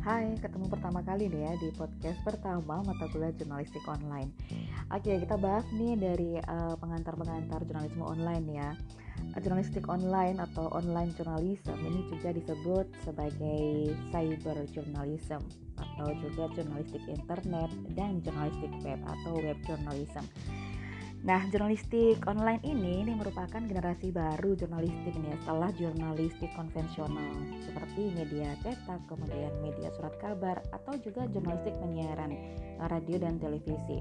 Hai, ketemu pertama kali nih ya di podcast pertama mata kuliah jurnalistik online. Oke, kita bahas nih dari uh, pengantar-pengantar jurnalisme online ya. Jurnalistik online atau online journalism ini juga disebut sebagai cyber journalism atau juga jurnalistik internet dan jurnalistik web atau web journalism. Nah, jurnalistik online ini ini merupakan generasi baru jurnalistik nih setelah jurnalistik konvensional seperti media cetak, kemudian media surat kabar atau juga jurnalistik penyiaran radio dan televisi.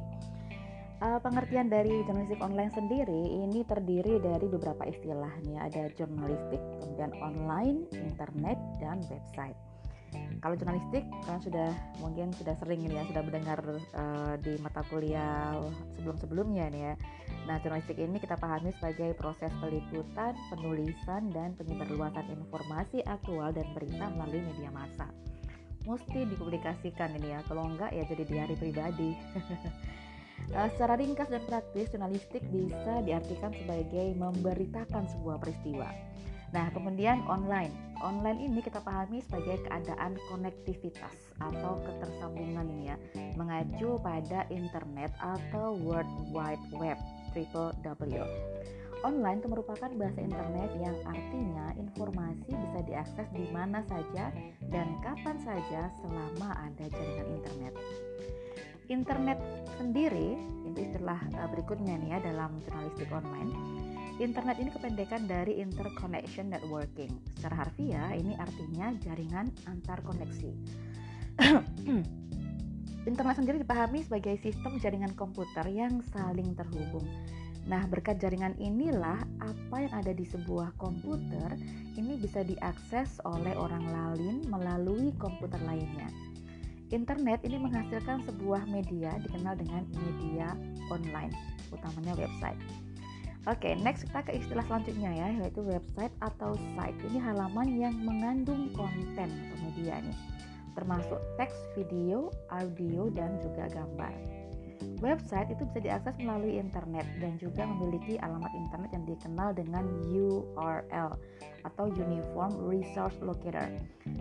Uh, pengertian dari jurnalistik online sendiri ini terdiri dari beberapa istilah nih, ada jurnalistik, kemudian online, internet, dan website kalau jurnalistik kalian sudah mungkin sudah sering ini ya sudah mendengar uh, di mata kuliah sebelum-sebelumnya nih ya. Nah, jurnalistik ini kita pahami sebagai proses peliputan, penulisan dan penyebarluasan informasi aktual dan berita melalui media massa. Mesti dipublikasikan ini ya, kalau enggak ya jadi diari pribadi. uh, secara ringkas dan praktis, jurnalistik bisa diartikan sebagai memberitakan sebuah peristiwa Nah, kemudian online. Online ini kita pahami sebagai keadaan konektivitas atau ketersambungan ini ya, mengacu pada internet atau World Wide Web, triple W. Online itu merupakan bahasa internet yang artinya informasi bisa diakses di mana saja dan kapan saja selama ada jaringan internet. Internet sendiri, itu istilah eh, berikutnya nih ya dalam jurnalistik online Internet ini kependekan dari Interconnection Networking. Secara harfiah, ini artinya jaringan antar koneksi. Internet sendiri dipahami sebagai sistem jaringan komputer yang saling terhubung. Nah, berkat jaringan inilah apa yang ada di sebuah komputer ini bisa diakses oleh orang lain melalui komputer lainnya. Internet ini menghasilkan sebuah media dikenal dengan media online, utamanya website. Oke, okay, next kita ke istilah selanjutnya ya, yaitu website atau site. Ini halaman yang mengandung konten atau media nih, termasuk teks, video, audio, dan juga gambar. Website itu bisa diakses melalui internet dan juga memiliki alamat internet yang dikenal dengan URL atau Uniform Resource Locator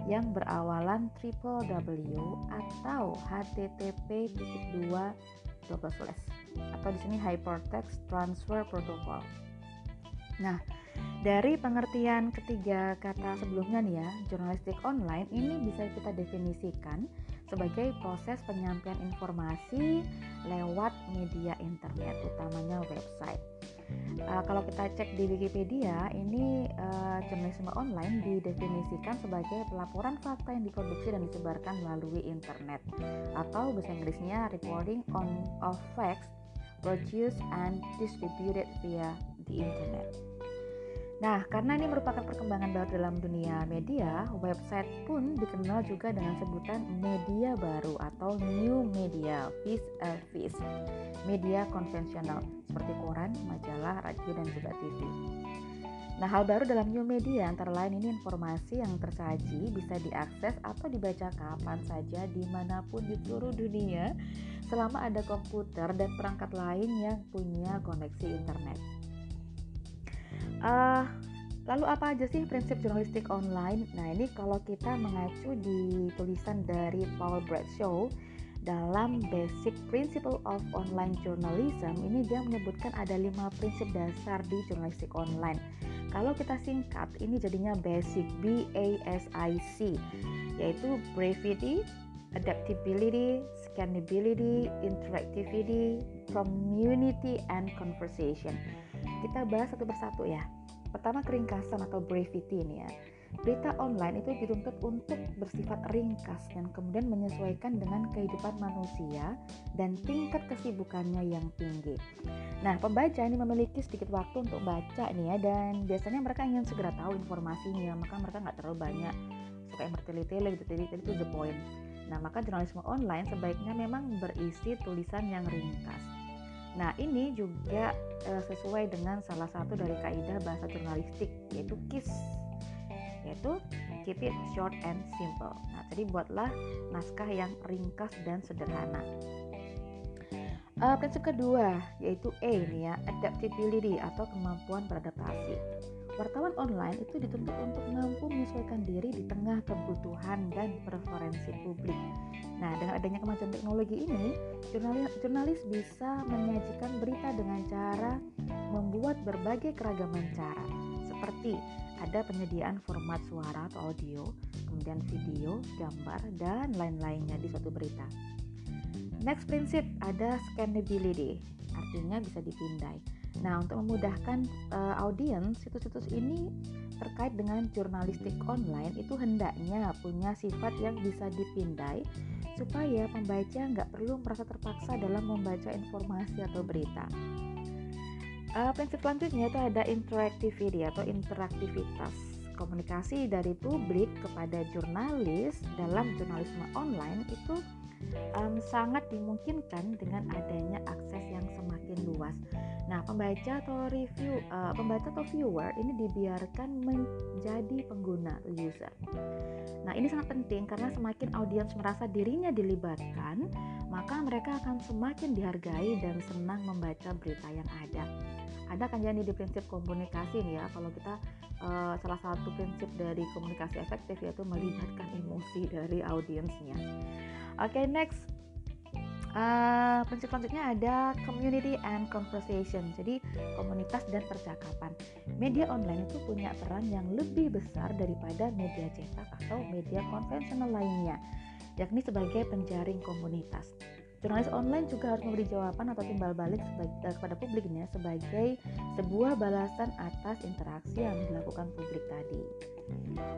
yang berawalan www atau http atau di sini Hypertext Transfer Protocol. Nah, dari pengertian ketiga kata sebelumnya nih ya, jurnalistik online ini bisa kita definisikan sebagai proses penyampaian informasi lewat media internet, utamanya website. Uh, kalau kita cek di Wikipedia, ini uh, jurnalisme online didefinisikan sebagai pelaporan fakta yang diproduksi dan disebarkan melalui internet, atau bahasa Inggrisnya reporting on of facts produced and distributed via the internet. Nah, karena ini merupakan perkembangan baru dalam dunia media, website pun dikenal juga dengan sebutan media baru atau new media, vis a vis, media konvensional seperti koran, majalah, radio, dan juga TV. Nah, hal baru dalam new media antara lain ini informasi yang tersaji bisa diakses atau dibaca kapan saja di mana pun di seluruh dunia selama ada komputer dan perangkat lain yang punya koneksi internet. Uh, lalu apa aja sih prinsip jurnalistik online? Nah ini kalau kita mengacu di tulisan dari Paul Bradshaw dalam Basic Principle of Online Journalism ini dia menyebutkan ada lima prinsip dasar di jurnalistik online. Kalau kita singkat ini jadinya basic B A S I C yaitu brevity, adaptability, scannability, interactivity, community and conversation. Kita bahas satu persatu ya. Pertama keringkasan atau brevity ini ya. Berita online itu dituntut untuk bersifat ringkas dan kemudian menyesuaikan dengan kehidupan manusia dan tingkat kesibukannya yang tinggi. Nah, pembaca ini memiliki sedikit waktu untuk baca nih ya dan biasanya mereka ingin segera tahu informasinya, maka mereka nggak terlalu banyak suka yang bertele-tele gitu. Jadi itu the point. Nah, maka jurnalisme online sebaiknya memang berisi tulisan yang ringkas. Nah, ini juga e, sesuai dengan salah satu dari kaidah bahasa jurnalistik yaitu KISS yaitu keep it short and simple. Nah, jadi buatlah naskah yang ringkas dan sederhana. Uh, prinsip kedua yaitu A ini ya, adaptability atau kemampuan beradaptasi. Wartawan online itu dituntut untuk mampu menyesuaikan diri di tengah kebutuhan dan preferensi publik. Nah, dengan adanya kemajuan teknologi ini, jurnalis, jurnalis bisa menyajikan berita dengan cara membuat berbagai keragaman cara, seperti ada penyediaan format suara atau audio, kemudian video, gambar, dan lain-lainnya di suatu berita. Next prinsip ada scannability, artinya bisa dipindai. Nah, untuk memudahkan uh, audiens, situs-situs ini terkait dengan jurnalistik online itu hendaknya punya sifat yang bisa dipindai supaya pembaca nggak perlu merasa terpaksa dalam membaca informasi atau berita. Uh, prinsip selanjutnya itu ada interactivity atau interaktivitas komunikasi dari publik kepada jurnalis dalam jurnalisme online itu um, sangat dimungkinkan dengan adanya akses yang semakin luas. Nah, pembaca atau review, uh, pembaca atau viewer ini dibiarkan menjadi pengguna user. Nah, ini sangat penting karena semakin audiens merasa dirinya dilibatkan, maka mereka akan semakin dihargai dan senang membaca berita yang ada. Ada kan jadi di prinsip komunikasi nih ya, kalau kita uh, salah satu prinsip dari komunikasi efektif yaitu melibatkan emosi dari audiensnya. Oke, okay, next Uh, prinsip selanjutnya ada community and conversation. Jadi komunitas dan percakapan. Media online itu punya peran yang lebih besar daripada media cetak atau media konvensional lainnya, yakni sebagai penjaring komunitas. Jurnalis online juga harus memberi jawaban atau timbal balik uh, kepada publiknya sebagai sebuah balasan atas interaksi yang dilakukan publik tadi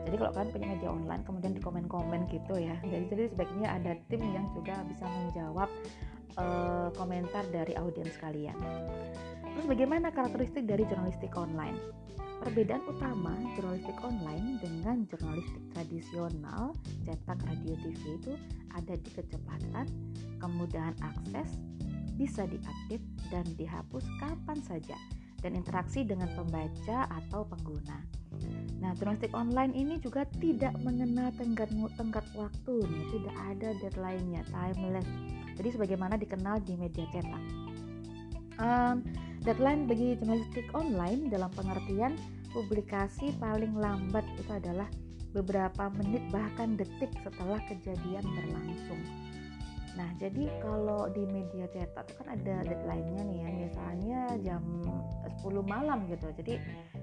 jadi kalau kalian punya media online kemudian di komen-komen gitu ya. Jadi jadi sebaiknya ada tim yang juga bisa menjawab uh, komentar dari audiens kalian. Terus bagaimana karakteristik dari jurnalistik online? Perbedaan utama jurnalistik online dengan jurnalistik tradisional cetak radio TV itu ada di kecepatan, kemudahan akses, bisa diupdate dan dihapus kapan saja, dan interaksi dengan pembaca atau pengguna. Nah, jurnalistik online ini juga tidak mengenal tenggat tenggat waktu nih, tidak ada deadline-nya, timeless. Jadi sebagaimana dikenal di media cetak. Um, deadline bagi jurnalistik online dalam pengertian publikasi paling lambat itu adalah beberapa menit bahkan detik setelah kejadian berlangsung. Nah, jadi kalau di media cetak itu kan ada deadline-nya nih ya, misalnya jam 10 malam gitu. Jadi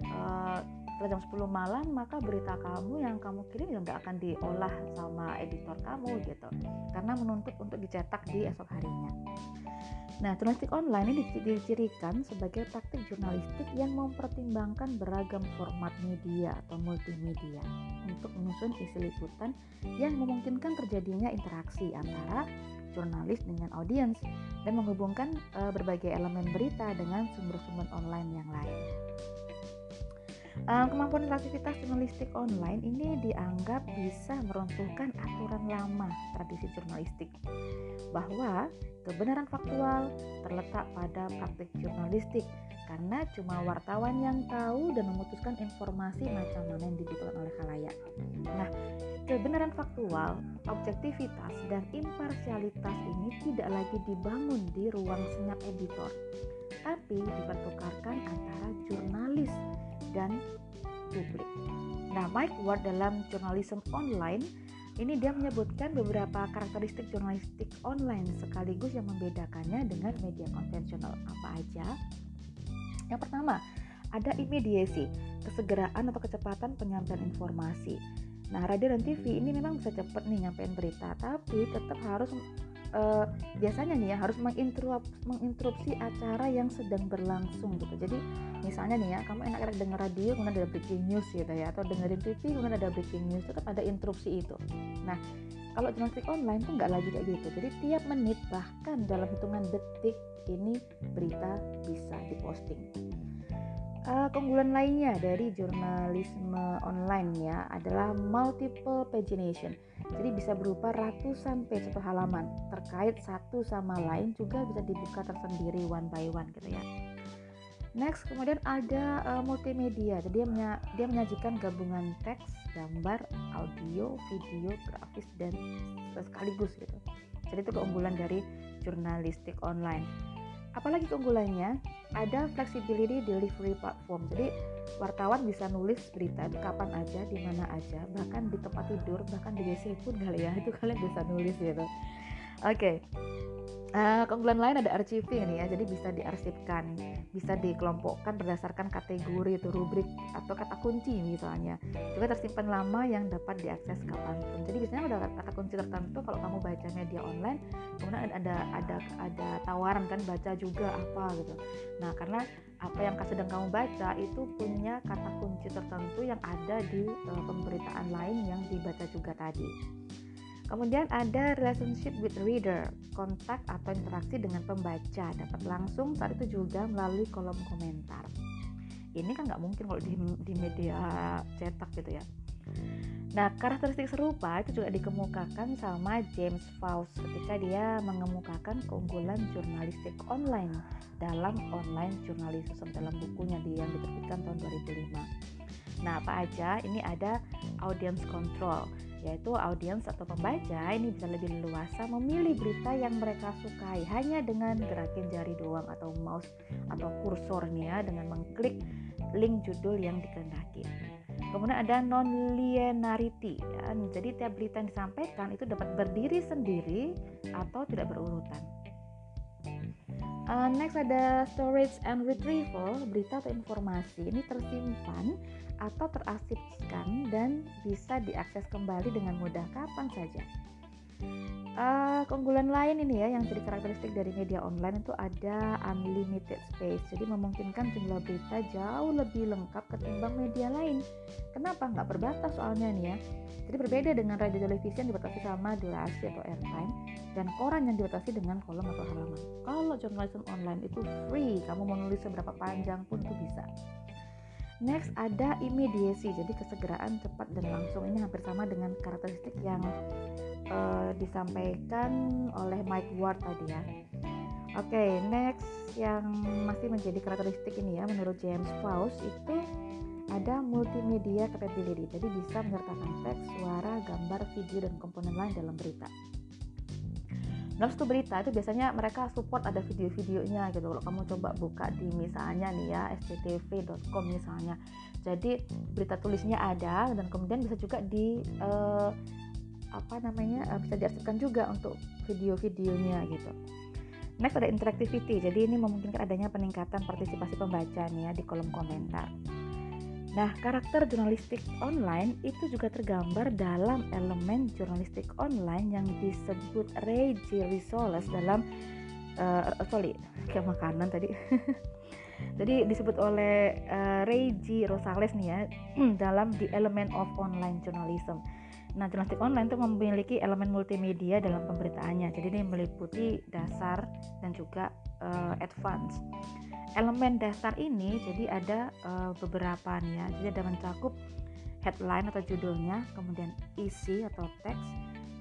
uh, setelah jam 10 malam maka berita kamu yang kamu kirim nggak akan diolah sama editor kamu gitu karena menuntut untuk dicetak di esok harinya Nah, jurnalistik online ini dicirikan sebagai praktik jurnalistik yang mempertimbangkan beragam format media atau multimedia untuk menyusun isi liputan yang memungkinkan terjadinya interaksi antara jurnalis dengan audiens dan menghubungkan e, berbagai elemen berita dengan sumber-sumber online yang lain. Uh, kemampuan aktivitas jurnalistik online ini dianggap bisa meruntuhkan aturan lama tradisi jurnalistik bahwa kebenaran faktual terletak pada praktik jurnalistik karena cuma wartawan yang tahu dan memutuskan informasi macam mana yang dibutuhkan oleh khalayak. Nah, kebenaran faktual, objektivitas, dan imparsialitas ini tidak lagi dibangun di ruang senyap editor, tapi dipertukarkan antara jurnalis dan publik. Nah, Mike Ward dalam Journalism Online ini dia menyebutkan beberapa karakteristik jurnalistik online sekaligus yang membedakannya dengan media konvensional apa aja. Yang pertama, ada immediacy, kesegeraan atau kecepatan penyampaian informasi. Nah, radio dan TV ini memang bisa cepat nih nyampein berita, tapi tetap harus uh, biasanya nih ya harus menginterupsi, acara yang sedang berlangsung gitu. Jadi misalnya nih ya kamu enak-enak denger radio kemudian ada breaking news gitu ya atau dengerin TV kemudian ada breaking news tetap ada interupsi itu. Nah kalau jurnalistik online tuh nggak lagi kayak gitu. Jadi tiap menit bahkan dalam hitungan detik ini berita bisa diposting. Uh, keunggulan lainnya dari jurnalisme online ya adalah multiple pagination. Jadi bisa berupa ratusan page atau halaman terkait satu sama lain juga bisa dibuka tersendiri one by one gitu ya. Next, kemudian ada uh, multimedia. Jadi dia, menya, dia menyajikan gabungan teks, gambar, audio, video, grafis dan sekaligus gitu. Jadi itu keunggulan dari jurnalistik online apalagi keunggulannya ada flexibility delivery platform. Jadi wartawan bisa nulis berita kapan aja di mana aja bahkan di tempat tidur bahkan di WC pun kali ya itu kalian bisa nulis gitu oke okay. Uh, keunggulan lain ada archiving nih ya, jadi bisa diarsipkan, bisa dikelompokkan berdasarkan kategori itu rubrik atau kata kunci misalnya. Juga tersimpan lama yang dapat diakses kapan pun. Jadi biasanya ada kata kunci tertentu kalau kamu baca media online, kemudian ada ada ada tawaran kan baca juga apa gitu. Nah karena apa yang sedang kamu baca itu punya kata kunci tertentu yang ada di uh, pemberitaan lain yang dibaca juga tadi. Kemudian ada relationship with reader, kontak atau interaksi dengan pembaca dapat langsung saat itu juga melalui kolom komentar. Ini kan nggak mungkin kalau di, di media cetak gitu ya. Nah, karakteristik serupa itu juga dikemukakan sama James Faust ketika dia mengemukakan keunggulan jurnalistik online dalam online journalism dalam bukunya dia yang diterbitkan tahun 2005. Nah, apa aja? Ini ada audience control yaitu audiens atau pembaca ini bisa lebih leluasa memilih berita yang mereka sukai hanya dengan gerakin jari doang atau mouse atau kursornya dengan mengklik link judul yang dikehendaki. Kemudian ada non-linearity, ya. jadi tiap berita yang disampaikan itu dapat berdiri sendiri atau tidak berurutan. Uh, next ada storage and retrieval, berita atau informasi ini tersimpan atau terarsipkan dan bisa diakses kembali dengan mudah kapan saja. Uh, keunggulan lain ini ya yang jadi karakteristik dari media online itu ada unlimited space. Jadi memungkinkan jumlah berita jauh lebih lengkap ketimbang media lain. Kenapa? Nggak berbatas soalnya nih ya. Jadi berbeda dengan radio televisi yang dibatasi sama durasi atau airtime dan koran yang dibatasi dengan kolom atau halaman. Kalau journalism online itu free kamu mau nulis seberapa panjang pun itu bisa Next ada immediacy, jadi kesegeraan cepat dan langsung. Ini hampir sama dengan karakteristik yang uh, disampaikan oleh Mike Ward tadi ya. Oke, okay, next yang masih menjadi karakteristik ini ya menurut James Faust itu ada multimedia capability. Jadi bisa menyertakan teks, suara, gambar, video dan komponen lain dalam berita dalam satu berita itu biasanya mereka support ada video-videonya gitu kalau kamu coba buka di misalnya nih ya sctv.com misalnya. Jadi berita tulisnya ada dan kemudian bisa juga di uh, apa namanya uh, bisa diarsipkan juga untuk video-videonya gitu. Next ada interactivity. Jadi ini memungkinkan adanya peningkatan partisipasi pembaca nih ya di kolom komentar Nah, karakter jurnalistik online itu juga tergambar dalam elemen jurnalistik online yang disebut Regi Risoles dalam uh, sorry, kayak makanan tadi. Jadi disebut oleh uh, Reggie Rosales nih ya dalam The Element of Online Journalism. Nah, jurnalistik online itu memiliki elemen multimedia dalam pemberitaannya. Jadi ini meliputi dasar dan juga uh, advance elemen dasar ini jadi ada uh, beberapa nih ya. Jadi ada mencakup headline atau judulnya kemudian isi atau teks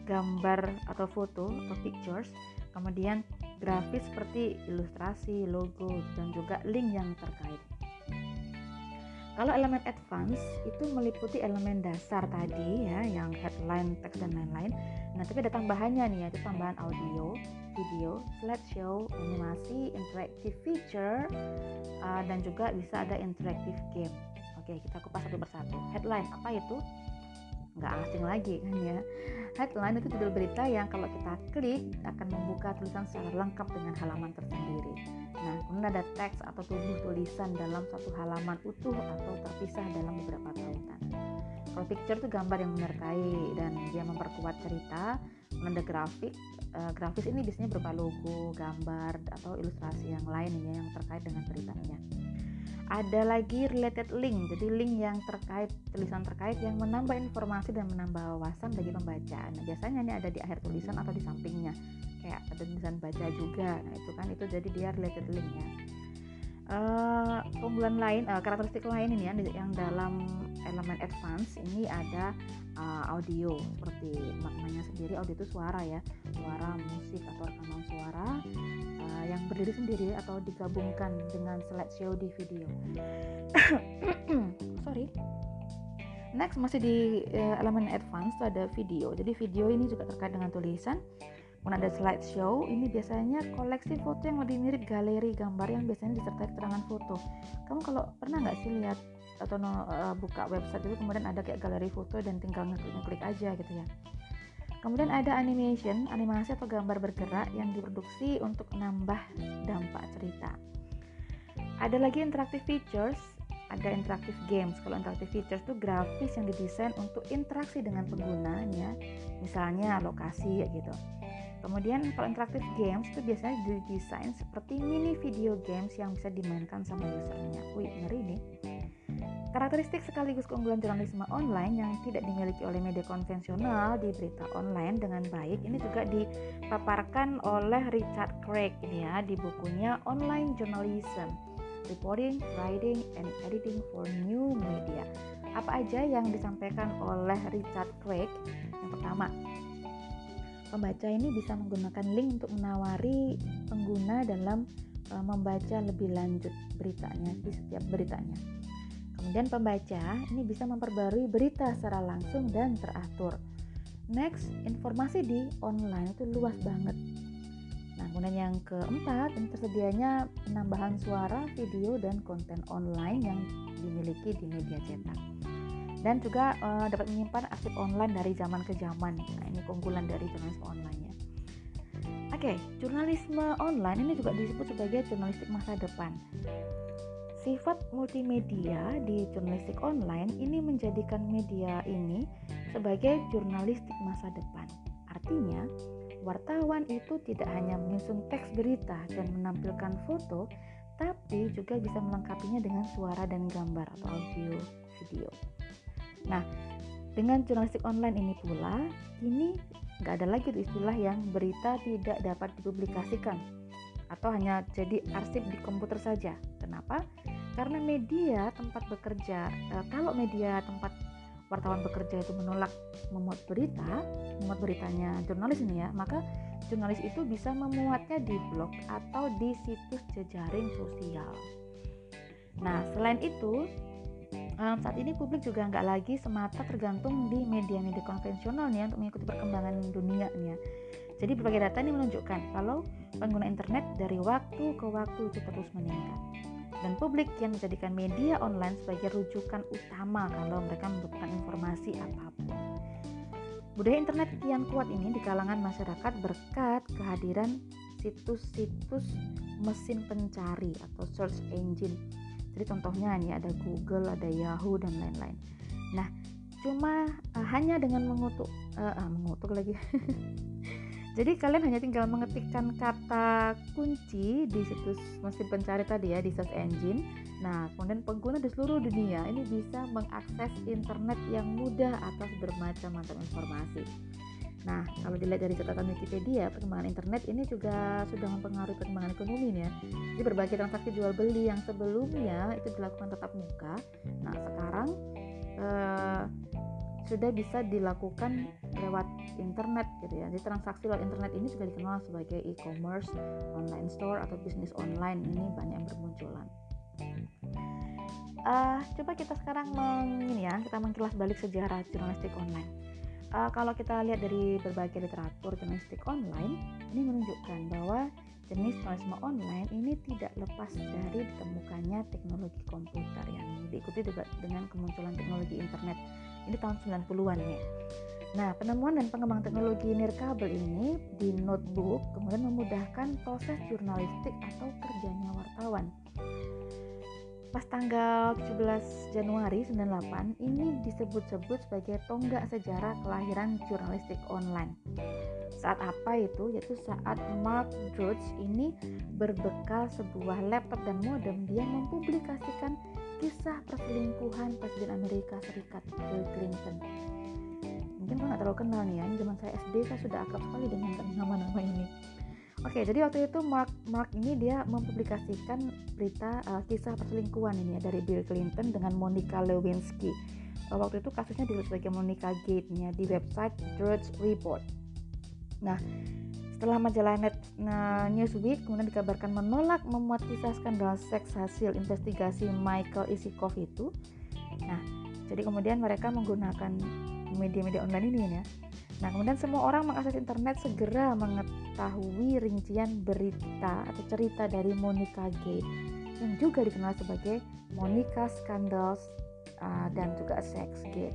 gambar atau foto atau pictures kemudian grafis seperti ilustrasi logo dan juga link yang terkait kalau elemen advance itu meliputi elemen dasar tadi ya yang headline teks dan lain-lain nah tapi ada tambahannya nih ya itu tambahan audio video, slideshow, animasi, interactive feature, uh, dan juga bisa ada interactive game. Oke, kita kupas satu persatu. Headline apa itu? Nggak asing lagi kan ya. Headline itu judul berita yang kalau kita klik akan membuka tulisan secara lengkap dengan halaman tersendiri. Nah, kemudian ada teks atau tubuh tulisan dalam satu halaman utuh atau terpisah dalam beberapa tautan. Kalau picture itu gambar yang menyertai dan dia memperkuat cerita, menanda grafik uh, grafis ini biasanya berupa logo, gambar atau ilustrasi yang lain ya yang terkait dengan beritanya. Ada lagi related link, jadi link yang terkait tulisan terkait yang menambah informasi dan menambah wawasan bagi pembaca. Nah, biasanya ini ada di akhir tulisan atau di sampingnya, kayak ada tulisan baca juga. Nah, itu kan itu jadi dia related link ya. Uh, lain, uh, karakteristik lain ini ya yang dalam elemen advance ini ada uh, audio. Seperti maknanya sendiri audio itu suara ya. Suara musik atau rekaman suara uh, yang berdiri sendiri atau digabungkan dengan slideshow di video. Sorry. Next masih di uh, elemen advance ada video. Jadi video ini juga terkait dengan tulisan kemudian ada slideshow ini biasanya koleksi foto yang lebih mirip galeri gambar yang biasanya disertai keterangan foto. Kamu kalau pernah nggak sih lihat atau no, uh, buka website itu kemudian ada kayak galeri foto dan tinggal ngeklik-ngeklik aja gitu ya? Kemudian ada animation animasi atau gambar bergerak yang diproduksi untuk menambah dampak cerita. Ada lagi interactive features ada interactive games. Kalau interactive features itu grafis yang didesain untuk interaksi dengan penggunanya misalnya lokasi ya gitu Kemudian kalau interactive games itu biasanya didesain seperti mini video games yang bisa dimainkan sama usernya. Wih, ngeri nih. Karakteristik sekaligus keunggulan jurnalisme online yang tidak dimiliki oleh media konvensional di berita online dengan baik ini juga dipaparkan oleh Richard Craig ini ya di bukunya Online Journalism Reporting, Writing, and Editing for New Media. Apa aja yang disampaikan oleh Richard Craig? Yang pertama, pembaca ini bisa menggunakan link untuk menawari pengguna dalam uh, membaca lebih lanjut beritanya di setiap beritanya. Kemudian pembaca ini bisa memperbarui berita secara langsung dan teratur. Next, informasi di online itu luas banget. Nah, kemudian yang keempat, ini tersedianya penambahan suara, video, dan konten online yang dimiliki di media cetak. Dan juga uh, dapat menyimpan arsip online dari zaman ke zaman. Nah, ini keunggulan dari jurnalisme online ya. Oke, okay, jurnalisme online ini juga disebut sebagai jurnalistik masa depan. Sifat multimedia di jurnalistik online ini menjadikan media ini sebagai jurnalistik masa depan. Artinya, wartawan itu tidak hanya menyusun teks berita dan menampilkan foto, tapi juga bisa melengkapinya dengan suara dan gambar atau audio video. Nah, dengan jurnalistik online ini pula, ini nggak ada lagi istilah yang berita tidak dapat dipublikasikan atau hanya jadi arsip di komputer saja. Kenapa? karena media tempat bekerja eh, kalau media tempat wartawan bekerja itu menolak memuat berita memuat beritanya jurnalis ini ya maka jurnalis itu bisa memuatnya di blog atau di situs jejaring sosial nah selain itu um, saat ini publik juga nggak lagi semata tergantung di media-media konvensional nih ya, untuk mengikuti perkembangan dunia nih ya. Jadi berbagai data ini menunjukkan kalau pengguna internet dari waktu ke waktu itu terus meningkat dan publik yang menjadikan media online sebagai rujukan utama kalau mereka membutuhkan informasi apa pun. Budaya internet kian kuat ini di kalangan masyarakat berkat kehadiran situs-situs mesin pencari atau search engine. Jadi contohnya ini ada Google, ada Yahoo dan lain-lain. Nah, cuma uh, hanya dengan mengutuk uh, uh, mengutuk lagi Jadi kalian hanya tinggal mengetikkan kata kunci di situs mesin pencari tadi ya di search engine. Nah, kemudian pengguna di seluruh dunia ini bisa mengakses internet yang mudah atas bermacam-macam informasi. Nah, kalau dilihat dari catatan Wikipedia, perkembangan internet ini juga sudah mempengaruhi perkembangan ekonomi ya. Jadi berbagai transaksi jual beli yang sebelumnya itu dilakukan tetap muka, nah sekarang eh, sudah bisa dilakukan lewat internet gitu ya. Jadi transaksi lewat internet ini juga dikenal sebagai e-commerce, online store atau bisnis online ini banyak yang bermunculan. Uh, coba kita sekarang meng, ini ya, kita mengkilas balik sejarah jurnalistik online. Uh, kalau kita lihat dari berbagai literatur jurnalistik online, ini menunjukkan bahwa jenis jurnalisme online ini tidak lepas dari ditemukannya teknologi komputer yang diikuti juga dengan kemunculan teknologi internet ini tahun 90-an ya. Nah, penemuan dan pengembangan teknologi nirkabel ini di notebook kemudian memudahkan proses jurnalistik atau kerjanya wartawan. Pas tanggal 17 Januari 98 ini disebut-sebut sebagai tonggak sejarah kelahiran jurnalistik online. Saat apa itu? Yaitu saat Mark Drudge ini berbekal sebuah laptop dan modem dia mempublikasikan kisah perselingkuhan Presiden Amerika Serikat Bill Clinton. Mungkin kalian nggak terlalu kenal nih ya, zaman saya SD saya sudah akrab sekali dengan nama-nama ini. Oke, jadi waktu itu Mark Mark ini dia mempublikasikan berita uh, kisah perselingkuhan ini ya dari Bill Clinton dengan Monica Lewinsky. Uh, waktu itu kasusnya disebut sebagai Monica Gate nya di website Drudge Report. Nah, setelah majalah Net nah, Newsweek kemudian dikabarkan menolak memuat kisah skandal seks hasil investigasi Michael Isikov itu. Nah, jadi kemudian mereka menggunakan media-media online ini ya. Nah, kemudian semua orang mengakses internet segera mengetahui rincian berita atau cerita dari Monica Gate yang juga dikenal sebagai Monica Scandals uh, dan juga Sex Gate.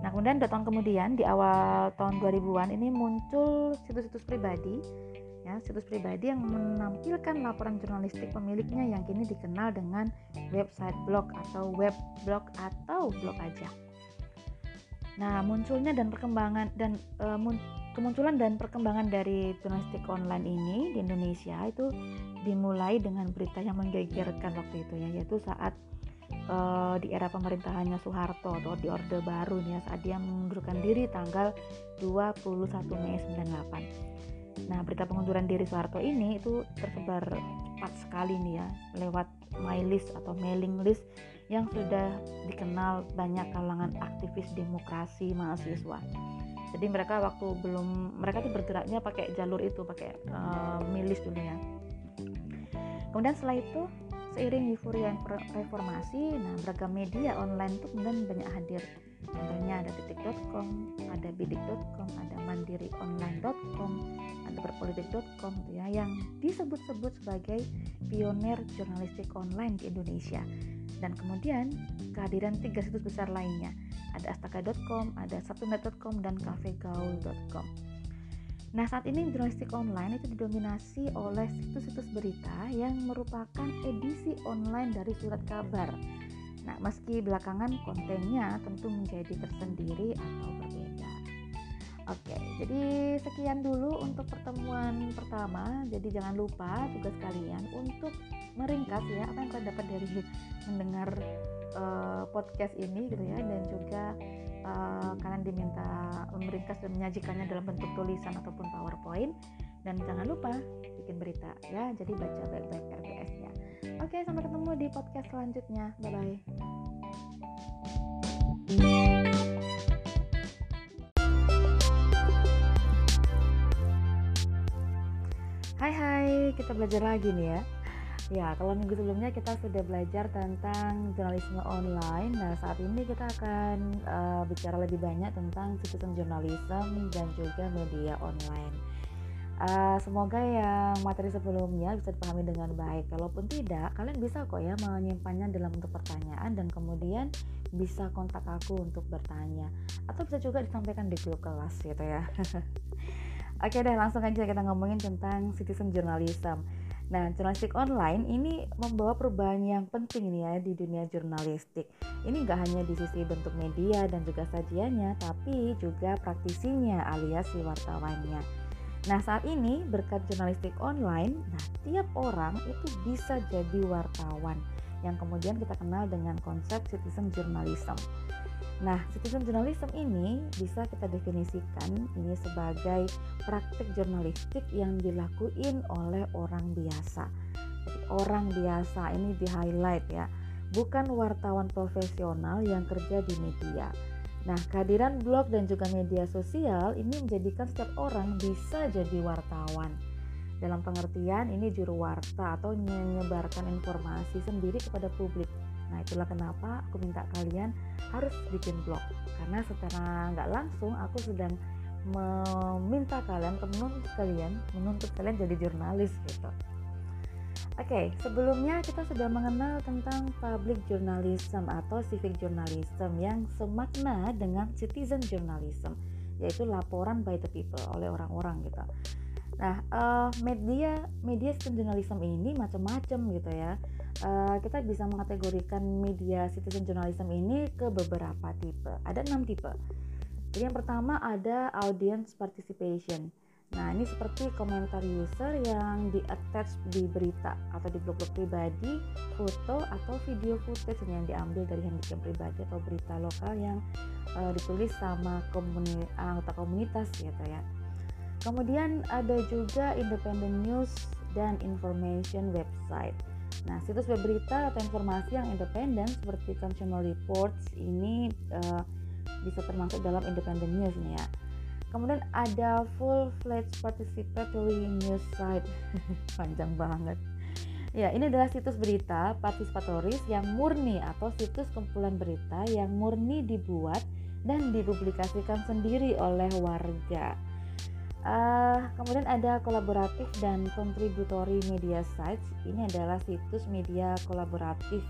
Nah, kemudian dua tahun kemudian di awal tahun 2000-an ini muncul situs-situs pribadi ya, situs pribadi yang menampilkan laporan jurnalistik pemiliknya yang kini dikenal dengan website blog atau web blog atau blog aja. Nah, munculnya dan perkembangan dan e, kemunculan dan perkembangan dari jurnalistik online ini di Indonesia itu dimulai dengan berita yang menggegerkan waktu itu ya, yaitu saat e, di era pemerintahannya Soeharto atau di Orde Baru nih ya, saat dia mengundurkan diri tanggal 21 Mei 98. Nah, berita pengunduran diri Soeharto ini itu tersebar cepat sekali nih ya, lewat my list atau mailing list yang sudah dikenal banyak kalangan aktivis demokrasi mahasiswa. Jadi mereka waktu belum mereka tuh bergeraknya pakai jalur itu, pakai uh, milis dulu ya. Kemudian setelah itu seiring euforia reformasi, nah beragam media online itu kemudian banyak hadir. Contohnya ada titik.com, ada bidik.com, ada mandirionline.com, ada berpolitik.com gitu ya yang disebut-sebut sebagai pionir jurnalistik online di Indonesia dan kemudian kehadiran tiga situs besar lainnya ada astaka.com, ada sabtunet.com dan cafegaul.com. Nah saat ini jurnalistik online itu didominasi oleh situs-situs berita yang merupakan edisi online dari surat kabar. Nah meski belakangan kontennya tentu menjadi tersendiri atau berbeda. Oke, jadi sekian dulu untuk pertemuan pertama. Jadi jangan lupa tugas kalian untuk meringkas ya apa yang kalian dapat dari mendengar uh, podcast ini gitu ya. Dan juga uh, kalian diminta meringkas dan menyajikannya dalam bentuk tulisan ataupun powerpoint. Dan jangan lupa bikin berita ya. Jadi baca baik-baik RPS nya oke sampai ketemu di podcast selanjutnya. Bye bye Hai hai, kita belajar lagi nih ya. Ya, kalau minggu sebelumnya kita sudah belajar tentang jurnalisme online. Nah, saat ini kita akan uh, bicara lebih banyak tentang citizen journalism dan juga media online. Uh, semoga yang materi sebelumnya bisa dipahami dengan baik. Kalaupun tidak, kalian bisa kok ya menyimpannya dalam bentuk pertanyaan dan kemudian bisa kontak aku untuk bertanya atau bisa juga disampaikan di grup kelas gitu ya. Oke deh, langsung aja kita ngomongin tentang citizen journalism. Nah, jurnalistik online ini membawa perubahan yang penting nih ya di dunia jurnalistik. Ini nggak hanya di sisi bentuk media dan juga sajiannya, tapi juga praktisinya alias si wartawannya. Nah, saat ini berkat jurnalistik online, nah tiap orang itu bisa jadi wartawan yang kemudian kita kenal dengan konsep citizen journalism. Nah, citizen journalism ini bisa kita definisikan ini sebagai praktik jurnalistik yang dilakuin oleh orang biasa. Jadi orang biasa ini di highlight ya, bukan wartawan profesional yang kerja di media. Nah, kehadiran blog dan juga media sosial ini menjadikan setiap orang bisa jadi wartawan. Dalam pengertian ini juru warta atau menyebarkan informasi sendiri kepada publik Nah itulah kenapa aku minta kalian harus bikin blog karena secara nggak langsung aku sedang meminta kalian menuntut kalian menuntut kalian jadi jurnalis gitu. Oke, okay, sebelumnya kita sudah mengenal tentang public journalism atau civic journalism yang semakna dengan citizen journalism, yaitu laporan by the people oleh orang-orang gitu. Nah, uh, media media citizen journalism ini macam-macam gitu ya uh, kita bisa mengategorikan media citizen journalism ini ke beberapa tipe. Ada enam tipe. Jadi yang pertama ada audience participation. Nah ini seperti komentar user yang di attach di berita atau di blog-blog pribadi, foto atau video footage yang diambil dari handicam pribadi atau berita lokal yang uh, ditulis sama komuni anggota komunitas gitu ya. Kemudian ada juga independent news dan information website. Nah, situs web berita atau informasi yang independen seperti Consumer Reports ini uh, bisa termasuk dalam independent news nih ya. Kemudian ada full fledged participatory news site. Panjang banget. Ya, ini adalah situs berita partisipatoris yang murni atau situs kumpulan berita yang murni dibuat dan dipublikasikan sendiri oleh warga. Uh, kemudian ada kolaboratif dan contributory media sites. Ini adalah situs media kolaboratif.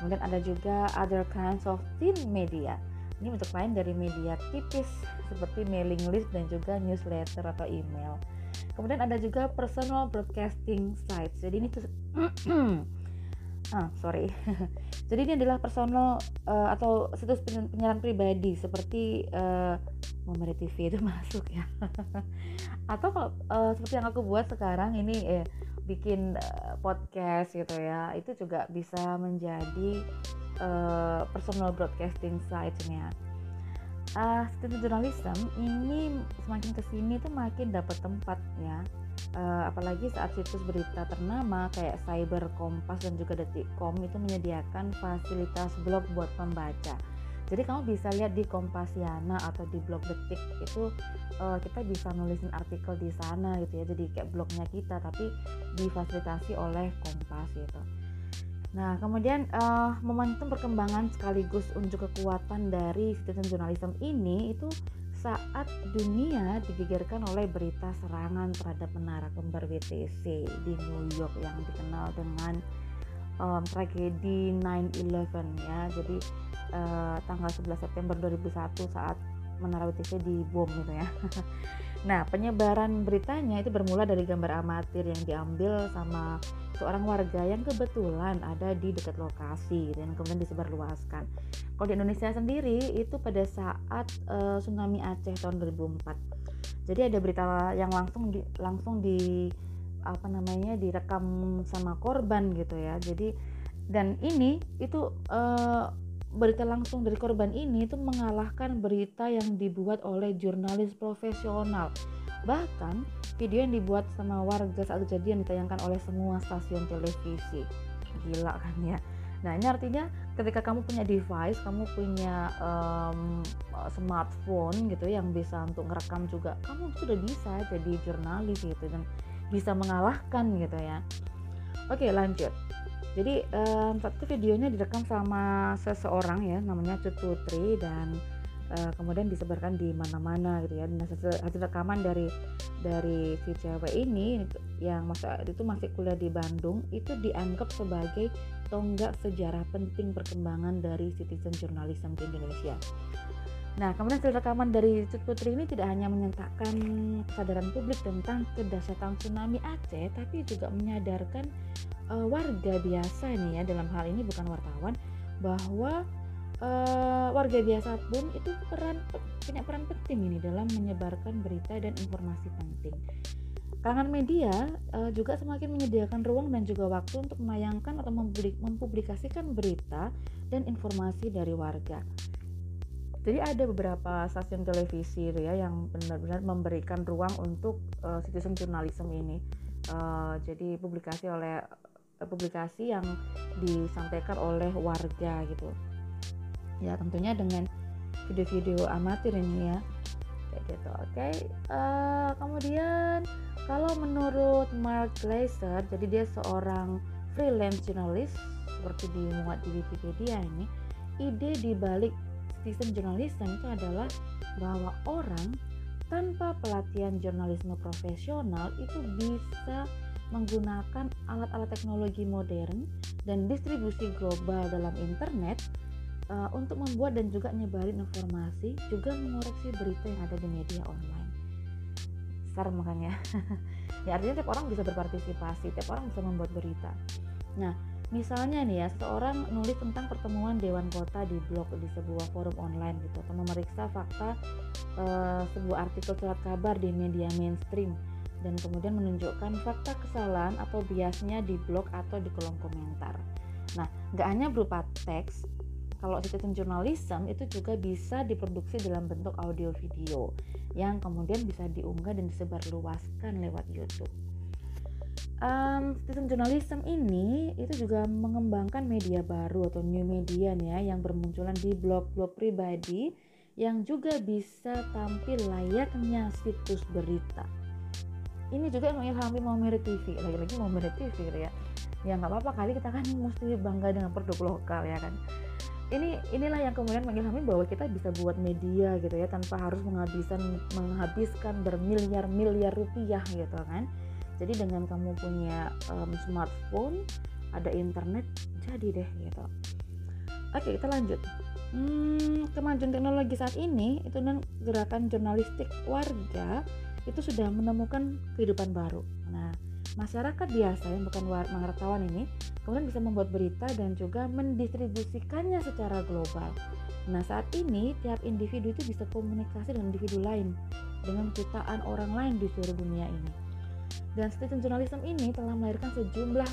Kemudian ada juga other kinds of thin media. Ini untuk lain dari media tipis seperti mailing list dan juga newsletter atau email. Kemudian ada juga personal broadcasting sites. Jadi ini ah sorry. Jadi ini adalah personal uh, atau situs penyiaran pribadi seperti uh, Momere TV itu masuk ya. Atau kalau uh, seperti yang aku buat sekarang ini eh, bikin uh, podcast gitu ya itu juga bisa menjadi uh, personal broadcasting site-nya uh, student journalism ini semakin ke sini tuh makin dapat tempat ya uh, apalagi saat situs berita ternama kayak Cyber Kompas dan juga Detikcom itu menyediakan fasilitas blog buat pembaca. Jadi kamu bisa lihat di Kompasiana atau di blog Detik itu uh, kita bisa nulisin artikel di sana gitu ya. Jadi kayak blognya kita tapi difasilitasi oleh Kompas gitu. Nah, kemudian uh, momentum perkembangan sekaligus unjuk kekuatan dari citizen journalism ini itu saat dunia digegerkan oleh berita serangan terhadap menara kembar BTC di New York yang dikenal dengan um, tragedi 9/11 ya. Jadi uh, tanggal 11 September 2001 saat menara BTC dibom gitu ya. nah, penyebaran beritanya itu bermula dari gambar amatir yang diambil sama seorang warga yang kebetulan ada di dekat lokasi dan kemudian disebarluaskan. Kalau di Indonesia sendiri itu pada saat uh, tsunami Aceh tahun 2004. Jadi ada berita yang langsung di, langsung di apa namanya direkam sama korban gitu ya. Jadi dan ini itu uh, berita langsung dari korban ini itu mengalahkan berita yang dibuat oleh jurnalis profesional Bahkan video yang dibuat sama warga saat kejadian ditayangkan oleh semua stasiun televisi. Gila kan ya. Nah ini artinya ketika kamu punya device, kamu punya um, smartphone gitu yang bisa untuk ngerekam juga, kamu sudah bisa jadi jurnalis gitu dan bisa mengalahkan gitu ya. Oke lanjut. Jadi um, satu videonya direkam sama seseorang ya, namanya Cut Putri dan uh, kemudian disebarkan di mana-mana gitu ya nah hasil, rekaman dari dari si cewek ini yang masa itu masih kuliah di Bandung itu dianggap sebagai tonggak sejarah penting perkembangan dari citizen journalism di Indonesia. Nah, kemudian hasil rekaman dari Cut Putri ini tidak hanya menyatakan kesadaran publik tentang kedahsyatan tsunami Aceh, tapi juga menyadarkan uh, warga biasa ini ya dalam hal ini bukan wartawan bahwa uh, warga biasa pun itu peran punya peran penting ini dalam menyebarkan berita dan informasi penting. Kalangan media uh, juga semakin menyediakan ruang dan juga waktu untuk menayangkan atau mempublikasikan berita dan informasi dari warga. Jadi ada beberapa stasiun televisi ya yang benar-benar memberikan ruang untuk uh, citizen journalism ini. Uh, jadi publikasi oleh publikasi yang disampaikan oleh warga gitu ya tentunya dengan video-video amatir ini ya kayak gitu oke okay. uh, kemudian kalau menurut Mark Glaser jadi dia seorang freelance journalist seperti dimuat di Wikipedia ini ide di balik citizen journalism itu adalah bahwa orang tanpa pelatihan jurnalisme profesional itu bisa menggunakan alat-alat teknologi modern dan distribusi global dalam internet uh, untuk membuat dan juga nyebarin informasi juga mengoreksi berita yang ada di media online. Besar makanya. Ya artinya tiap orang bisa berpartisipasi tiap orang bisa membuat berita. Nah misalnya nih ya seorang nulis tentang pertemuan dewan kota di blog di sebuah forum online gitu atau memeriksa fakta uh, sebuah artikel surat kabar di media mainstream dan kemudian menunjukkan fakta kesalahan atau biasnya di blog atau di kolom komentar. Nah, nggak hanya berupa teks, kalau citizen journalism itu juga bisa diproduksi dalam bentuk audio video yang kemudian bisa diunggah dan disebarluaskan lewat YouTube. Um, citizen journalism ini itu juga mengembangkan media baru atau new media ya yang bermunculan di blog-blog pribadi yang juga bisa tampil layaknya situs berita. Ini juga mengilhami Momere TV, lagi-lagi Momere TV gitu ya. Ya nggak apa-apa kali kita kan mesti bangga dengan produk lokal ya kan ini inilah yang kemudian mengilhami bahwa kita bisa buat media gitu ya tanpa harus menghabiskan menghabiskan bermiliar-miliar rupiah gitu kan jadi dengan kamu punya um, smartphone ada internet jadi deh gitu oke kita lanjut hmm, kemajuan teknologi saat ini itu dan gerakan jurnalistik warga itu sudah menemukan kehidupan baru nah masyarakat biasa yang bukan wartawan ini kemudian bisa membuat berita dan juga mendistribusikannya secara global. Nah saat ini tiap individu itu bisa komunikasi dengan individu lain dengan jutaan orang lain di seluruh dunia ini. Dan citizen journalism ini telah melahirkan sejumlah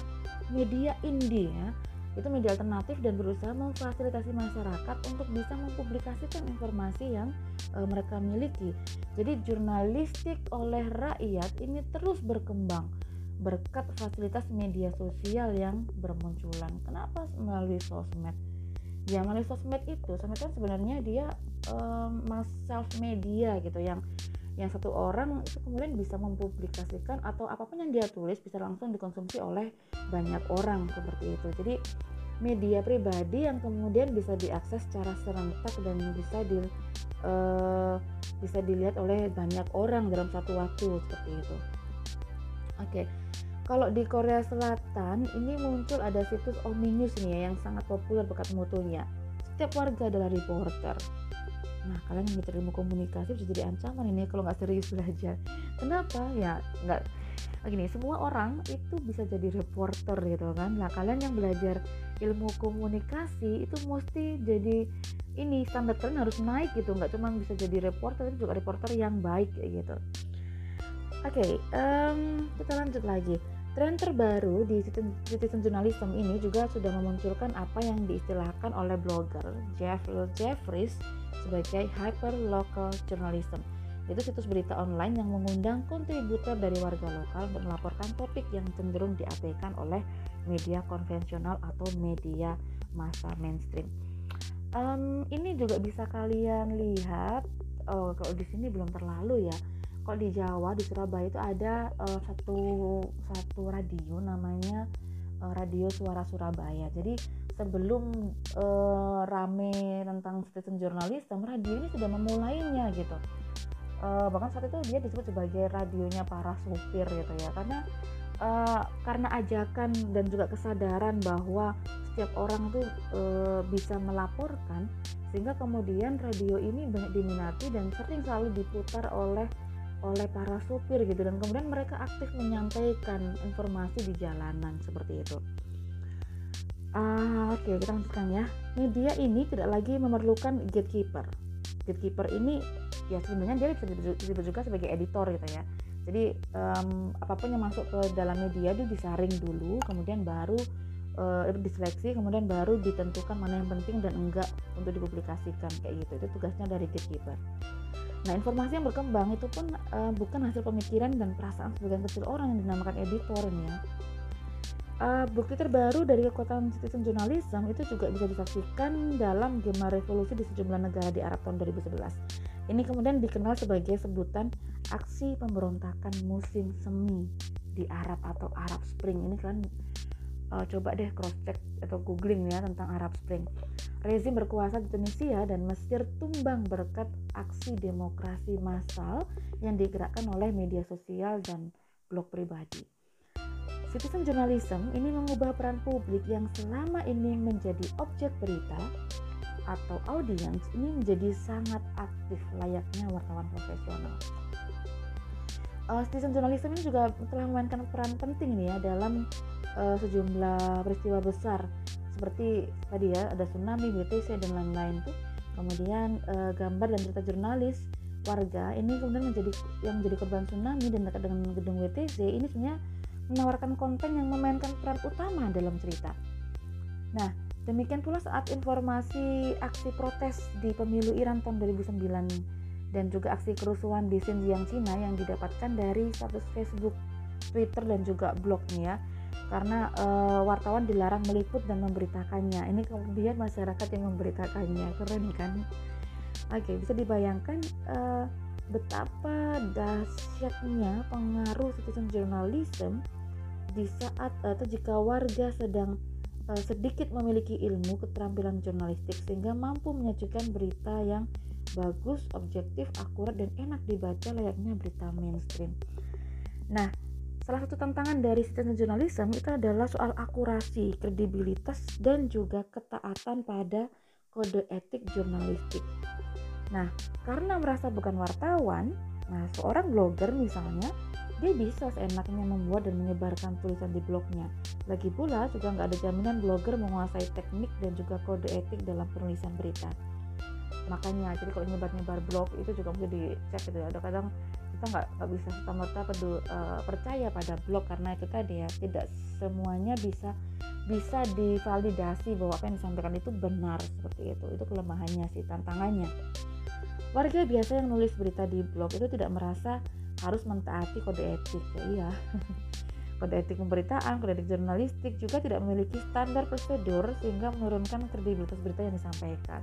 media indie ya, itu media alternatif dan berusaha memfasilitasi masyarakat untuk bisa mempublikasikan informasi yang e, mereka miliki. Jadi jurnalistik oleh rakyat ini terus berkembang berkat fasilitas media sosial yang bermunculan. Kenapa melalui sosmed? Ya melalui sosmed itu, sosmed kan sebenarnya dia um, self media gitu yang yang satu orang itu kemudian bisa mempublikasikan atau apa pun yang dia tulis bisa langsung dikonsumsi oleh banyak orang seperti itu. Jadi media pribadi yang kemudian bisa diakses secara serentak dan bisa di uh, bisa dilihat oleh banyak orang dalam satu waktu seperti itu. Oke. Okay. Kalau di Korea Selatan ini muncul ada situs Ominews nih ya yang sangat populer bekat mutunya. Setiap warga adalah reporter. Nah, kalian yang ilmu komunikasi bisa jadi ancaman ini kalau nggak serius belajar. Kenapa? Ya nggak gini, semua orang itu bisa jadi reporter gitu kan. Nah, kalian yang belajar ilmu komunikasi itu mesti jadi ini standar kalian harus naik gitu, nggak cuma bisa jadi reporter, tapi juga reporter yang baik gitu. Oke, okay, um, kita lanjut lagi. Tren terbaru di citizen journalism ini juga sudah memunculkan apa yang diistilahkan oleh blogger Jeff Jeffries sebagai hyper local journalism. Itu situs berita online yang mengundang kontributor dari warga lokal untuk melaporkan topik yang cenderung diabaikan oleh media konvensional atau media masa mainstream. Um, ini juga bisa kalian lihat. Oh, kalau di sini belum terlalu ya kalau di Jawa di Surabaya itu ada uh, satu satu radio namanya uh, Radio Suara Surabaya. Jadi sebelum uh, rame tentang citizen journalism, radio ini sudah memulainya gitu. Uh, bahkan saat itu dia disebut sebagai radionya para supir gitu ya, karena uh, karena ajakan dan juga kesadaran bahwa setiap orang tuh uh, bisa melaporkan, sehingga kemudian radio ini banyak diminati dan sering selalu diputar oleh oleh para sopir gitu dan kemudian mereka aktif menyampaikan informasi di jalanan seperti itu. Uh, Oke, okay, kita lanjutkan ya. Media ini tidak lagi memerlukan gatekeeper. Gatekeeper ini ya sebenarnya dia bisa juga sebagai editor gitu ya. Jadi um, apa pun yang masuk ke dalam media itu disaring dulu, kemudian baru uh, diseleksi, kemudian baru ditentukan mana yang penting dan enggak untuk dipublikasikan kayak gitu. Itu tugasnya dari gatekeeper. Nah, informasi yang berkembang itu pun uh, bukan hasil pemikiran dan perasaan sebagian kecil orang yang dinamakan editor ya. Uh, bukti terbaru dari kekuatan citizen journalism itu juga bisa disaksikan dalam Gema Revolusi di sejumlah negara di Arab tahun 2011. Ini kemudian dikenal sebagai sebutan aksi pemberontakan musim semi di Arab atau Arab Spring. Ini kan uh, coba deh cross check atau googling ya tentang Arab Spring. Rezim berkuasa di Tunisia dan Mesir tumbang berkat aksi demokrasi massal yang digerakkan oleh media sosial dan blog pribadi. Citizen journalism ini mengubah peran publik yang selama ini menjadi objek berita atau audiens ini menjadi sangat aktif layaknya wartawan profesional. Uh, citizen journalism ini juga telah memainkan peran penting nih ya dalam uh, sejumlah peristiwa besar seperti tadi ya ada tsunami, BTC dan lain-lain tuh. Kemudian uh, gambar dan cerita jurnalis warga ini kemudian menjadi yang menjadi korban tsunami dan dekat dengan gedung WTC ini sebenarnya menawarkan konten yang memainkan peran utama dalam cerita. Nah, demikian pula saat informasi aksi protes di pemilu Iran tahun 2009 dan juga aksi kerusuhan di Xinjiang Cina yang didapatkan dari status Facebook, Twitter dan juga blognya karena uh, wartawan dilarang meliput dan memberitakannya. Ini kemudian masyarakat yang memberitakannya, keren kan? Oke, bisa dibayangkan uh, betapa dahsyatnya pengaruh citizen journalism di saat atau jika warga sedang uh, sedikit memiliki ilmu keterampilan jurnalistik sehingga mampu menyajikan berita yang bagus, objektif, akurat dan enak dibaca layaknya berita mainstream. Nah, salah satu tantangan dari citizen journalism itu adalah soal akurasi, kredibilitas dan juga ketaatan pada kode etik jurnalistik. Nah, karena merasa bukan wartawan, nah seorang blogger misalnya dia bisa seenaknya membuat dan menyebarkan tulisan di blognya. Lagi pula juga nggak ada jaminan blogger menguasai teknik dan juga kode etik dalam penulisan berita. Makanya, jadi kalau nyebar-nyebar blog itu juga mesti dicek gitu. Ada kadang kita nggak bisa serta merta uh, percaya pada blog karena itu tadi ya tidak semuanya bisa bisa divalidasi bahwa apa yang disampaikan itu benar seperti itu. Itu kelemahannya sih tantangannya. Warga biasa yang nulis berita di blog itu tidak merasa harus mentaati kode etik ya iya kode etik pemberitaan kode etik jurnalistik juga tidak memiliki standar prosedur sehingga menurunkan kredibilitas berita yang disampaikan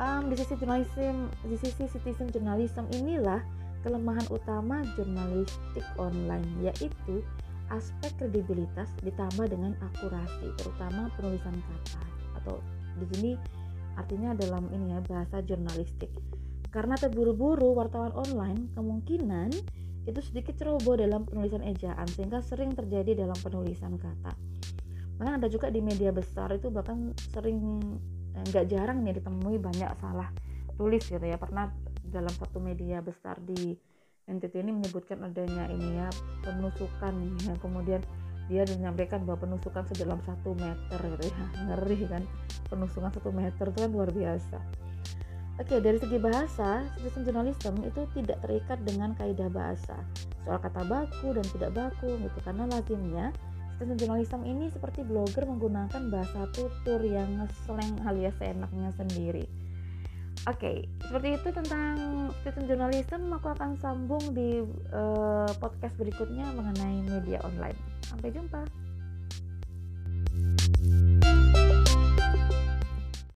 um, di sisi jurnalisme di sisi citizen journalism inilah kelemahan utama jurnalistik online yaitu aspek kredibilitas ditambah dengan akurasi terutama penulisan kata atau di sini artinya dalam ini ya bahasa jurnalistik karena terburu-buru wartawan online kemungkinan itu sedikit ceroboh dalam penulisan ejaan sehingga sering terjadi dalam penulisan kata. Bahkan ada juga di media besar itu bahkan sering nggak jarang nih ditemui banyak salah tulis gitu ya. Pernah dalam satu media besar di NTT ini menyebutkan adanya ini ya penusukan ya kemudian dia menyampaikan bahwa penusukan sedalam satu meter gitu ya ngeri kan penusukan satu meter itu kan luar biasa Oke, dari segi bahasa, citizen journalism itu tidak terikat dengan kaidah bahasa, soal kata baku dan tidak baku gitu. Karena lazimnya journalism ini seperti blogger menggunakan bahasa tutur yang slang alias seenaknya sendiri. Oke, seperti itu tentang citizen journalism. Aku akan sambung di uh, podcast berikutnya mengenai media online. Sampai jumpa.